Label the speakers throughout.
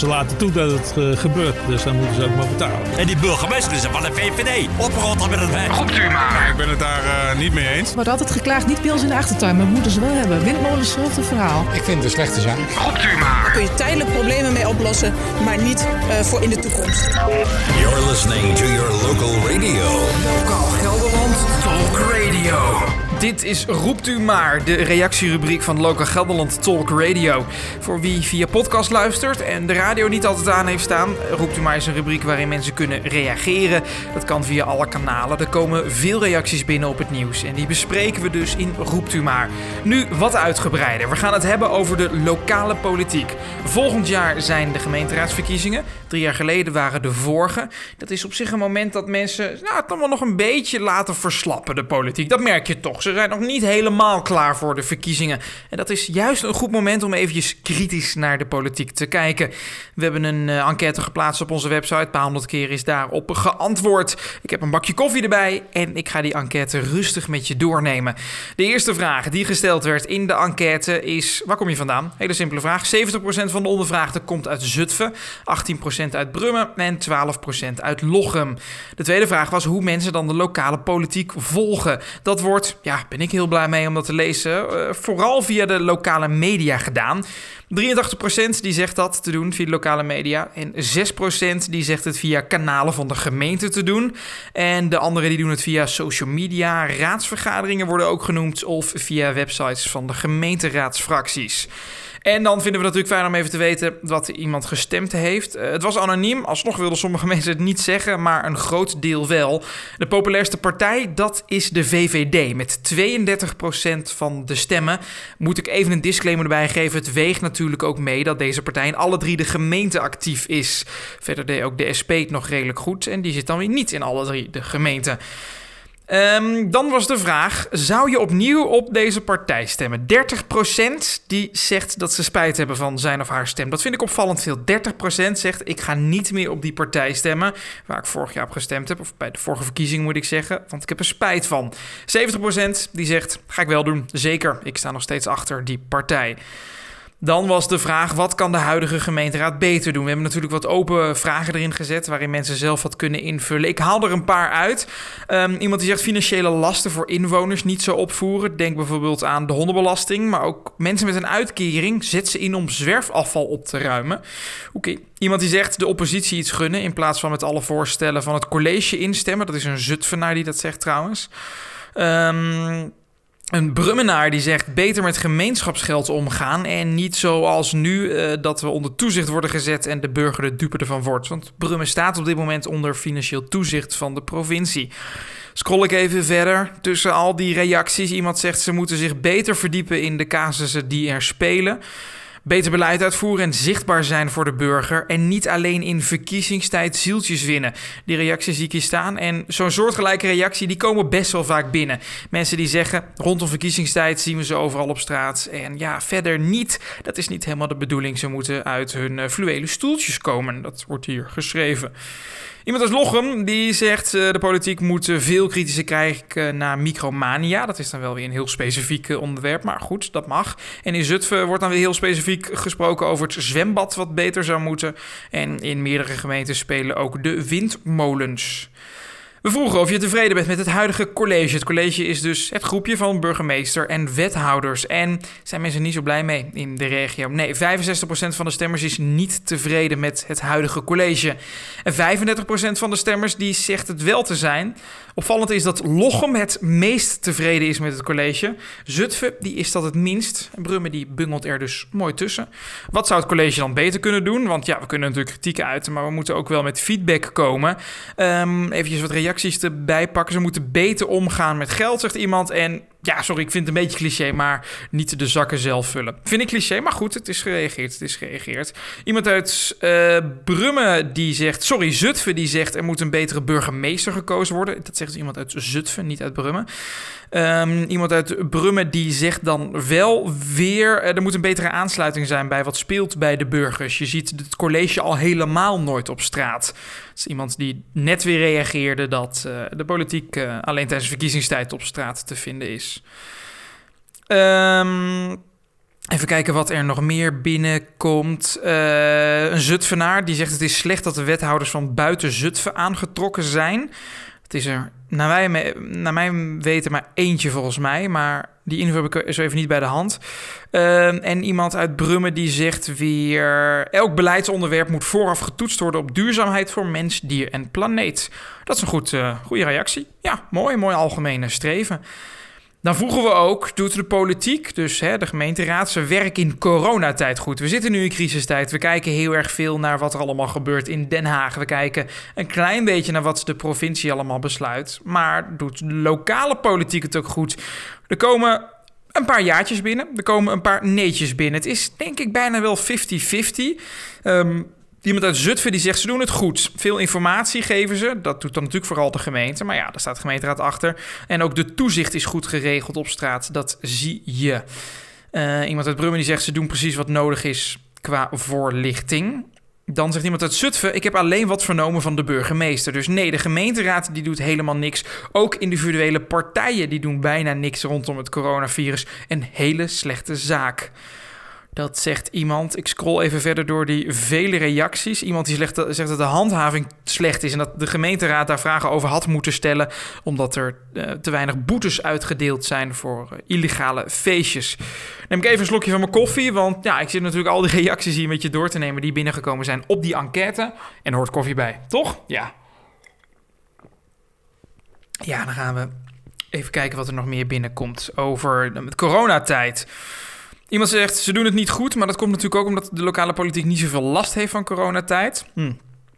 Speaker 1: Ze laten toe dat het eh, gebeurt, dus dan moeten ze ook maar betalen.
Speaker 2: En die burgemeester is van de VVD. Oprotten met het weg.
Speaker 3: Roept u maar.
Speaker 4: Ik ben het daar eh, niet mee eens.
Speaker 5: Wordt altijd geklaagd, niet bij ons in de achtertuin, maar moeten ze wel hebben. Windmolens, hetzelfde verhaal.
Speaker 6: Ik vind het een slechte zaak.
Speaker 3: Roept u maar.
Speaker 7: kun je tijdelijk problemen mee oplossen, maar niet eh, voor in de toekomst.
Speaker 2: You're listening to your local radio.
Speaker 3: Lokaal Gelderland Talk Radio. Dit is Roept u maar, de reactierubriek van Lokaal Gelderland Talk Radio. Voor wie via podcast luistert en de radio niet altijd aan heeft staan, Roept u maar is een rubriek waarin mensen kunnen reageren. Dat kan via alle kanalen. Er komen veel reacties binnen op het nieuws en die bespreken we dus in Roept u maar. Nu wat uitgebreider. We gaan het hebben over de lokale politiek. Volgend jaar zijn de gemeenteraadsverkiezingen. Drie jaar geleden waren de vorige. Dat is op zich een moment dat mensen nou, het allemaal nog een beetje laten verslappen, de politiek. Dat merk je toch. Ze zijn nog niet helemaal klaar voor de verkiezingen. En dat is juist een goed moment om eventjes kritisch naar de politiek te kijken. We hebben een eh, enquête geplaatst op onze website. Een paar honderd keer is daarop geantwoord. Ik heb een bakje koffie erbij en ik ga die enquête rustig met je doornemen. De eerste vraag die gesteld werd in de enquête is: waar kom je vandaan? Hele simpele vraag. 70% van de ondervraagden komt uit Zutphen, 18% uit Brummen en 12% uit Lochem. De tweede vraag was hoe mensen dan de lokale politiek volgen. Dat wordt, ja, ben ik heel blij mee om dat te lezen, eh, vooral via de lokale media gedaan. 83% die zegt dat te doen via de lokale media. En 6% die zegt het via kanalen van de gemeente te doen. En de anderen die doen het via social media. Raadsvergaderingen worden ook genoemd. Of via websites van de gemeenteraadsfracties. En dan vinden we het natuurlijk fijn om even te weten wat iemand gestemd heeft. Eh, het was anoniem, alsnog wilden sommige mensen het niet zeggen, maar een groot deel wel. De populairste partij, dat is de VVD, met 32% van de stemmen. Moet ik even een disclaimer erbij geven, het weegt natuurlijk ook mee dat deze partij in alle drie de gemeenten actief is. Verder deed ook de SP het nog redelijk goed en die zit dan weer niet in alle drie de gemeenten. Ehm, dan was de vraag: zou je opnieuw op deze partij stemmen? 30% die zegt dat ze spijt hebben van zijn of haar stem. Dat vind ik opvallend veel. 30% zegt: ik ga niet meer op die partij stemmen. Waar ik vorig jaar op gestemd heb, of bij de vorige verkiezing moet ik zeggen, want ik heb er spijt van. 70% die zegt: ga ik wel doen. Zeker, ik sta nog steeds achter die partij. Dan was de vraag: wat kan de huidige gemeenteraad beter doen? We hebben natuurlijk wat open vragen erin gezet waarin mensen zelf wat kunnen invullen. Ik haal er een paar uit. Um, iemand die zegt financiële lasten voor inwoners niet zo opvoeren. Denk bijvoorbeeld aan de hondenbelasting, maar ook mensen met een uitkering. Zet ze in om zwerfafval op te ruimen. Oké. Iemand die zegt de oppositie iets gunnen in plaats van met alle voorstellen van het college instemmen. Dat is een Zutphenaar die dat zegt trouwens. Um, een Brummenaar die zegt beter met gemeenschapsgeld omgaan en niet zoals nu uh, dat we onder toezicht worden gezet en de burger de dupe ervan wordt. Want Brummen staat op dit moment onder financieel toezicht van de provincie. Scroll ik even verder tussen al die reacties. Iemand zegt ze moeten zich beter verdiepen in de casussen die er spelen. Beter beleid uitvoeren en zichtbaar zijn voor de burger. En niet alleen in verkiezingstijd zieltjes winnen. Die reacties zie ik hier staan. En zo'n soortgelijke reactie, die komen best wel vaak binnen. Mensen die zeggen, rondom verkiezingstijd zien we ze overal op straat. En ja, verder niet. Dat is niet helemaal de bedoeling. Ze moeten uit hun uh, fluwelen stoeltjes komen. Dat wordt hier geschreven. Iemand als Lochem die zegt uh, de politiek moet veel kritischer kijken naar micromania. Dat is dan wel weer een heel specifiek onderwerp, maar goed, dat mag. En in Zutphen wordt dan weer heel specifiek gesproken over het zwembad wat beter zou moeten. En in meerdere gemeenten spelen ook de windmolens. We vroegen of je tevreden bent met het huidige college. Het college is dus het groepje van burgemeester en wethouders. En zijn mensen niet zo blij mee in de regio? Nee, 65% van de stemmers is niet tevreden met het huidige college. En 35% van de stemmers die zegt het wel te zijn. Opvallend is dat Lochem het meest tevreden is met het college. Zutphen die is dat het minst. En Brummen die bungelt er dus mooi tussen. Wat zou het college dan beter kunnen doen? Want ja, we kunnen natuurlijk kritiek uiten, maar we moeten ook wel met feedback komen. Um, eventjes wat reacties erbij pakken. Ze moeten beter omgaan met geld, zegt iemand. En ja, sorry, ik vind het een beetje cliché, maar niet de zakken zelf vullen. Vind ik cliché, maar goed, het is gereageerd. Het is gereageerd. Iemand uit uh, Brummen die zegt, sorry, Zutphen die zegt er moet een betere burgemeester gekozen worden. Dat zegt dus iemand uit Zutphen, niet uit Brummen. Um, iemand uit Brummen die zegt dan wel weer, er moet een betere aansluiting zijn bij wat speelt bij de burgers. Je ziet het college al helemaal nooit op straat. Dat is iemand die net weer reageerde dat uh, de politiek alleen tijdens verkiezingstijd op straat te vinden is. Um, Even kijken wat er nog meer binnenkomt. Eh, een Zutphenaar die zegt het is slecht dat de wethouders van buiten Zutphen aangetrokken zijn. Het is er naar mij, naar mijn weten maar eentje volgens mij, maar die info heb ik zo even niet bij de hand. Ehm, en iemand uit Brummen die zegt weer... elk beleidsonderwerp moet vooraf getoetst worden op duurzaamheid voor mens, dier en planeet. Dat is een goed, uh, goede reactie. Ja, mooi, mooi algemene streven. Dan vroegen we ook, doet de politiek, dus hè, de gemeenteraad, zijn werk in coronatijd goed? We zitten nu in crisistijd. We kijken heel erg veel naar wat er allemaal gebeurt in Den Haag. We kijken een klein beetje naar wat de provincie allemaal besluit. Maar doet lokale politiek het ook goed? Er komen een paar jaartjes binnen. Er komen een paar neetjes binnen. Het is denk ik bijna wel 50-50. Um, Iemand uit Zutphen die zegt ze doen het goed. Veel informatie geven ze. Dat doet dan natuurlijk vooral de gemeente. Maar ja, daar staat de gemeenteraad achter. En ook de toezicht is goed geregeld op straat. Dat zie je. Uh, iemand uit Brummen die zegt ze doen precies wat nodig is qua voorlichting. Dan zegt iemand uit Zutphen: Ik heb alleen wat vernomen van de burgemeester. Dus nee, de gemeenteraad die doet helemaal niks. Ook individuele partijen die doen bijna niks rondom het coronavirus. Een hele slechte zaak. Dat zegt iemand. Ik scroll even verder door die vele reacties. Iemand die zegt, zegt dat de handhaving slecht is en dat de gemeenteraad daar vragen over had moeten stellen, omdat er uh, te weinig boetes uitgedeeld zijn voor uh, illegale feestjes. Neem ik even een slokje van mijn koffie, want ja, ik zit natuurlijk al die reacties hier met je door te nemen die binnengekomen zijn op die enquête. En hoort koffie bij, toch? Ja. Ja, dan gaan we even kijken wat er nog meer binnenkomt over de coronatijd. Iemand zegt, ze doen het niet goed, maar dat komt natuurlijk ook omdat de lokale politiek niet zoveel last heeft van coronatijd. Hm.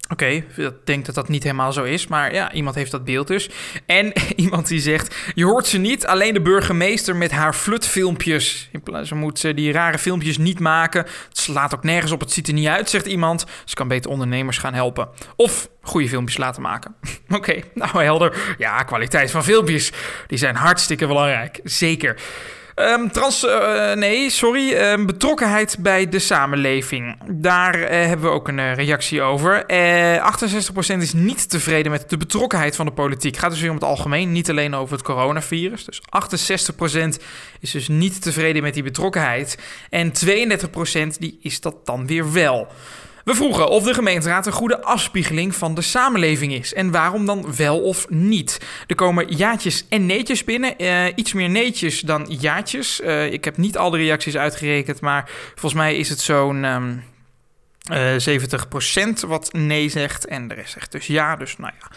Speaker 3: Oké, ik denk dat dat niet helemaal zo is, maar ja, iemand heeft dat beeld dus. En iemand die zegt, je hoort ze niet, alleen de burgemeester met haar flutfilmpjes. Ze moet die rare filmpjes niet maken. Het slaat ook nergens op, het ziet er niet uit, zegt iemand. Ze kan beter ondernemers gaan helpen. Of goede filmpjes laten maken. Oké, nou helder. Ja, kwaliteit van filmpjes, die zijn hartstikke belangrijk, zeker. Um, trans, uh, nee, sorry. Um, betrokkenheid bij de samenleving. Daar uh, hebben we ook een uh, reactie over. 68% is niet tevreden met de betrokkenheid van de politiek. Gaat dus weer om het algemeen, niet alleen over het coronavirus. Dus 68% is dus niet tevreden met die betrokkenheid. En 32% die is dat dan weer wel. We vroegen of de gemeenteraad een goede afspiegeling van de samenleving is. En waarom dan wel of niet. Er komen jaatjes en neetjes binnen. Uh, iets meer neetjes dan jaatjes. Uh, ik heb niet al de reacties uitgerekend, maar volgens mij is het zo'n... Um, uh, 70% wat nee zegt en de rest zegt dus ja. Dus nou ja,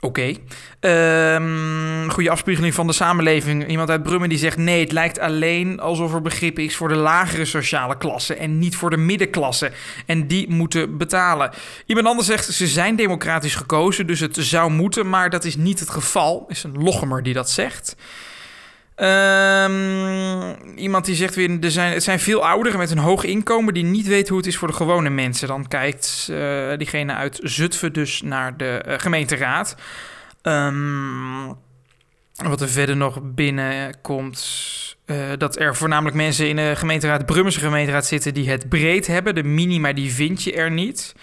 Speaker 3: Oké. Okay. Um, goede afspiegeling van de samenleving. Iemand uit Brummen die zegt: nee, het lijkt alleen alsof er begrip is voor de lagere sociale klasse en niet voor de middenklasse. En die moeten betalen. Iemand anders zegt: ze zijn democratisch gekozen, dus het zou moeten, maar dat is niet het geval. Is een loggemer die dat zegt. Um, iemand die zegt weer, er zijn, het zijn veel ouderen met een hoog inkomen die niet weten hoe het is voor de gewone mensen. Dan kijkt uh, diegene uit Zutphen dus naar de uh, gemeenteraad. Um, wat er verder nog binnenkomt, uh, dat er voornamelijk mensen in de gemeenteraad, Brummense gemeenteraad zitten die het breed hebben. De minima die vind je er niet.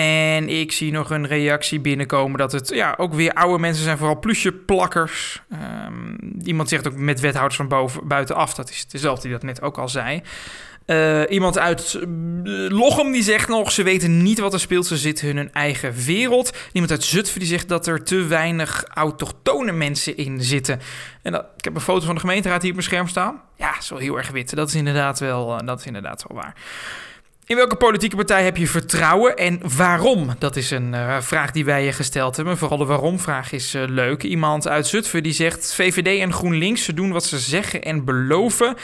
Speaker 3: En ik zie nog een reactie binnenkomen dat het ja, ook weer oude mensen zijn, vooral plusjeplakkers. Um, iemand zegt ook met wethouders van boven, buitenaf, dat is dezelfde die dat net ook al zei. Uh, iemand uit uh, Lochem die zegt nog, ze weten niet wat er speelt, ze zitten in hun eigen wereld. Iemand uit Zutphen die zegt dat er te weinig autochtone mensen in zitten. En dat, ik heb een foto van de gemeenteraad hier op mijn scherm staan. Ja, zo heel erg wit. Dat is inderdaad wel, uh, dat is inderdaad wel waar. In welke politieke partij heb je vertrouwen en waarom? Dat is een uh, vraag die wij je gesteld hebben. Vooral de waarom-vraag is uh, leuk. Iemand uit Zutphen die zegt: VVD en GroenLinks, ze doen wat ze zeggen en beloven.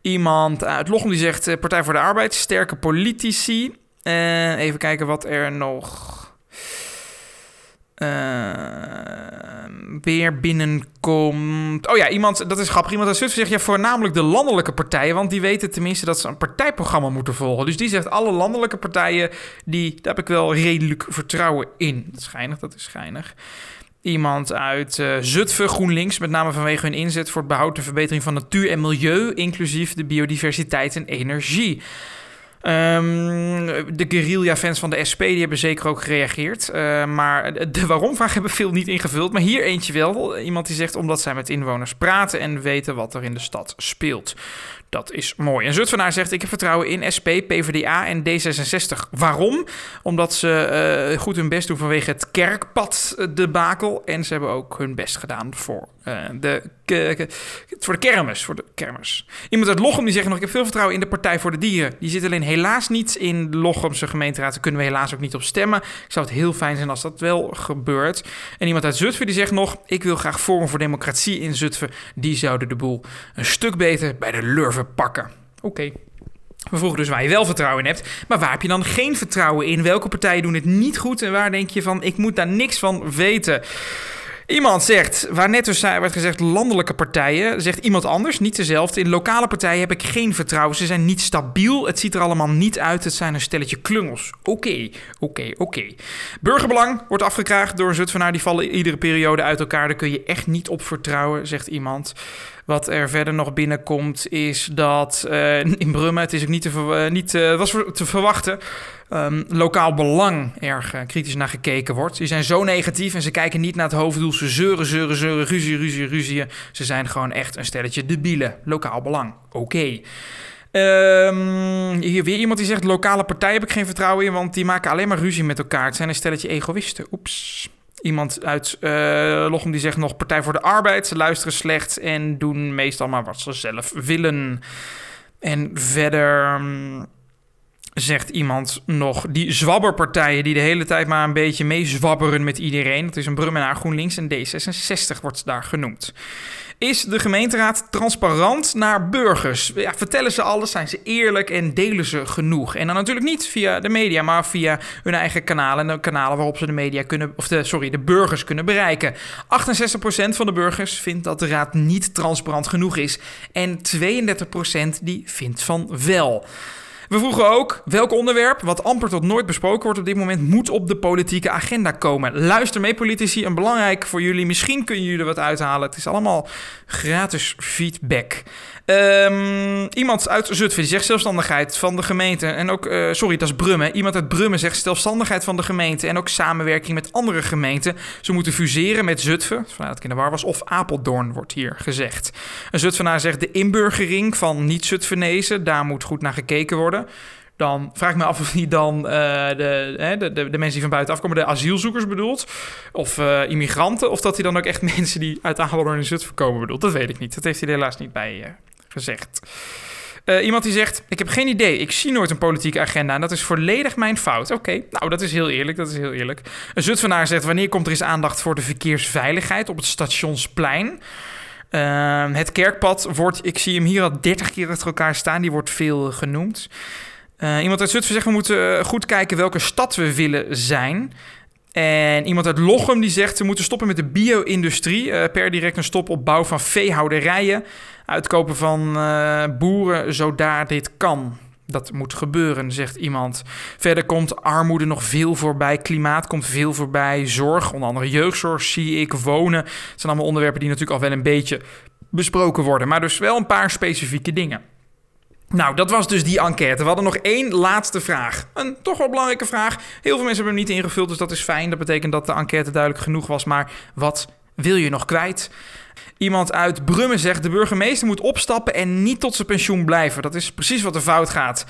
Speaker 3: Iemand uit Lochem die zegt: uh, Partij voor de Arbeid, sterke politici. even kijken wat er nog weer binnenkomt. Oh ja, iemand, dat is grappig. Iemand uit Zutphen zegt ja, voornamelijk de landelijke partijen, want die weten tenminste dat ze een partijprogramma moeten volgen. Dus die zegt alle landelijke partijen, die, daar heb ik wel redelijk vertrouwen in. Dat is schijnig, dat is schijnig. Iemand uit uh, Zutphen, GroenLinks, met name vanwege hun inzet voor het behoud en verbetering van natuur en milieu, inclusief de biodiversiteit en energie. Um, de guerrilla-fans van de SP die hebben zeker ook gereageerd. Uh, maar de waarom-vraag hebben veel niet ingevuld. Maar hier eentje wel. Iemand die zegt omdat zij met inwoners praten en weten wat er in de stad speelt. Dat is mooi. En Zutphenaar zegt: Ik heb vertrouwen in SP, PvdA en D66. Waarom? Omdat ze uh, goed hun best doen vanwege het kerkpad-debakel. En ze hebben ook hun best gedaan voor, uh, de, voor de kermis. Voor de kermis. Iemand uit Lochem die zegt nog: Ik heb veel vertrouwen in de Partij voor de Dieren. Die zit alleen helaas niet in de Lochemse gemeenteraad. Daar kunnen we helaas ook niet op stemmen. Ik zou het heel fijn zijn als dat wel gebeurt. En iemand uit Zutphen die zegt nog: Ik wil graag Forum voor Democratie in Zutphen. Die zouden de boel een stuk beter bij de lurven pakken. Oké. We vroegen dus waar je wel vertrouwen in hebt. Maar waar heb je dan geen vertrouwen in? Welke partijen doen het niet goed? En waar denk je van, ik moet daar niks van weten? Iemand zegt, waar net dus werd gezegd landelijke partijen, zegt iemand anders, niet dezelfde. In lokale partijen heb ik geen vertrouwen. Ze zijn niet stabiel. Het ziet er allemaal niet uit. Het zijn een stelletje klungels. Oké, oké, oké. Burgerbelang wordt afgekraagd door een Zutphenaar. Die vallen iedere periode uit elkaar. Daar kun je echt niet op vertrouwen, zegt iemand. Wat er verder nog binnenkomt is dat uh, in Brummen, het is ook niet te, uh, niet, uh, was te verwachten, um, lokaal belang erg kritisch naar gekeken wordt. Die zijn zo negatief en ze kijken niet naar het hoofddoel. Ze zeuren, zeuren, zeuren, ruzie, ruzie, ruzie. Ze zijn gewoon echt een stelletje debielen. Lokaal belang. Oké. Um, hier weer iemand die zegt: lokale partij heb ik geen vertrouwen in, want die maken alleen maar ruzie met elkaar. Het zijn een stelletje egoïsten. Oeps. Iemand uit uh, Lochem die zegt nog Partij voor de Arbeid. Ze luisteren slecht en doen meestal maar wat ze zelf willen. En verder mm, zegt iemand nog die zwabberpartijen die de hele tijd maar een beetje meezwabberen met iedereen. Dat is een Brummenaar GroenLinks en D66 wordt daar genoemd. Is de gemeenteraad transparant naar burgers? Ja, vertellen ze alles? Zijn ze eerlijk en delen ze genoeg? En dan natuurlijk niet via de media, maar via hun eigen kanalen. En de kanalen waarop ze de media kunnen, of de, sorry, de burgers kunnen bereiken. 68% van de burgers vindt dat de raad niet transparant genoeg is. En 32% die vindt van wel. We vroegen ook welk onderwerp, wat amper tot nooit besproken wordt op dit moment, moet op de politieke agenda komen. Luister mee, politici. Een belangrijk voor jullie. Misschien kunnen jullie er wat uithalen. Het is allemaal gratis feedback. Um, iemand uit Zutphen zegt zelfstandigheid van de gemeente. En ook, uh, sorry, dat is Brummen. Iemand uit Brummen zegt zelfstandigheid van de gemeente. En ook samenwerking met andere gemeenten. Ze moeten fuseren met Zutphen. Vanuit war was. Of Apeldoorn wordt hier gezegd. Een Zutphenaar zegt de inburgering van niet-Zutphenezen. Daar moet goed naar gekeken worden. Dan vraag ik me af of hij dan uh, de, de, de, mensen die van buitenaf komen, de asielzoekers bedoelt. Of uh, immigranten. Of dat hij dan ook echt mensen die uit Apeldoorn en Zutphen komen bedoelt. Dat weet ik niet. Dat heeft hij er helaas niet bij uh, gezegd. Iemand die zegt: Ik heb geen idee, ik zie nooit een politieke agenda en dat is volledig mijn fout. Oké, nou dat is heel eerlijk, dat is heel eerlijk. Een Zutphenaar zegt: Wanneer komt er eens aandacht voor de verkeersveiligheid op het stationsplein? Uh, het kerkpad wordt, ik zie hem hier al 30 keer achter elkaar staan, die wordt veel genoemd. Uh, iemand uit Zutphen zegt: We moeten goed kijken welke stad we willen zijn. En iemand uit Lochem die zegt ze moeten stoppen met de bio-industrie. Per direct een stop op bouw van veehouderijen. Uitkopen van boeren zodaar dit kan. Dat moet gebeuren, zegt iemand. Verder komt armoede nog veel voorbij. Klimaat komt veel voorbij. Zorg, onder andere jeugdzorg, zie ik, wonen. Het zijn allemaal onderwerpen die natuurlijk al wel een beetje besproken worden. Maar dus wel een paar specifieke dingen. Nou, dat was dus die enquête. We hadden nog één laatste vraag. Een toch wel belangrijke vraag. Heel veel mensen hebben hem niet ingevuld, dus dat is fijn. Dat betekent dat de enquête duidelijk genoeg was. Maar wat wil je nog kwijt? Iemand uit Brummen zegt: de burgemeester moet opstappen en niet tot zijn pensioen blijven. Dat is precies wat er fout gaat.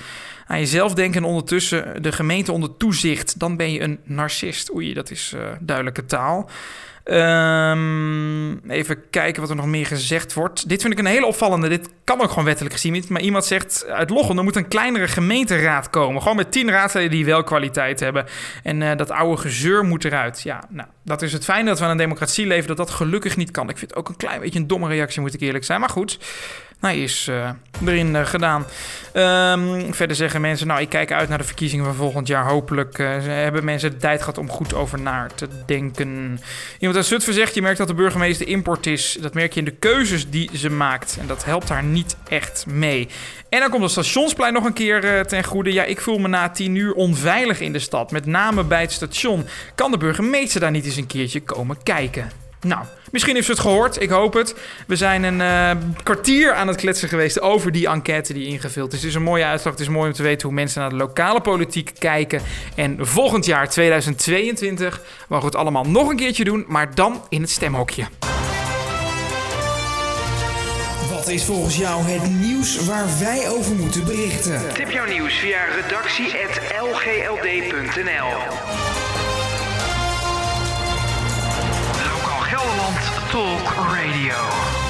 Speaker 3: Aan jezelf denken en ondertussen de gemeente onder toezicht. Dan ben je een narcist. Oei, dat is uh, duidelijke taal. Um, even kijken wat er nog meer gezegd wordt. Dit vind ik een hele opvallende. Dit kan ook gewoon wettelijk gezien. Maar iemand zegt uit Lochem, er moet een kleinere gemeenteraad komen. Gewoon met tien raadsleden die wel kwaliteit hebben. En uh, dat oude gezeur moet eruit. Ja, nou, dat is het fijn dat we in een democratie leven, dat dat gelukkig niet kan. Ik vind het ook een klein beetje een domme reactie, moet ik eerlijk zijn. Maar goed, hij is uh, erin uh, gedaan. Um, verder zeggen mensen, nou, ik kijk uit naar de verkiezingen van volgend jaar. Hopelijk uh, hebben mensen de tijd gehad om goed over na te denken. Iemand uit Zutphen zegt, je merkt dat de burgemeester import is. Dat merk je in de keuzes die ze maakt. En dat helpt haar niet echt mee. En dan komt het stationsplein nog een keer ten goede. Ja, ik voel me na tien uur onveilig in de stad. Met name bij het station. Kan de burgemeester daar niet eens een keertje komen kijken? Nou, misschien heeft ze het gehoord. Ik hoop het. We zijn een eh, kwartier aan het kletsen geweest over die enquête die ingevuld is. Het is een mooie uitslag. Het is mooi om te weten hoe mensen naar de lokale politiek kijken. En volgend jaar, 2022, mogen we het allemaal nog een keertje doen. Maar dan in het stemhokje.
Speaker 4: Wat is volgens jou het nieuws waar wij over moeten berichten?
Speaker 3: Tip jouw nieuws via redactie.lgld.nl Lokaal Gelderland Talk Radio.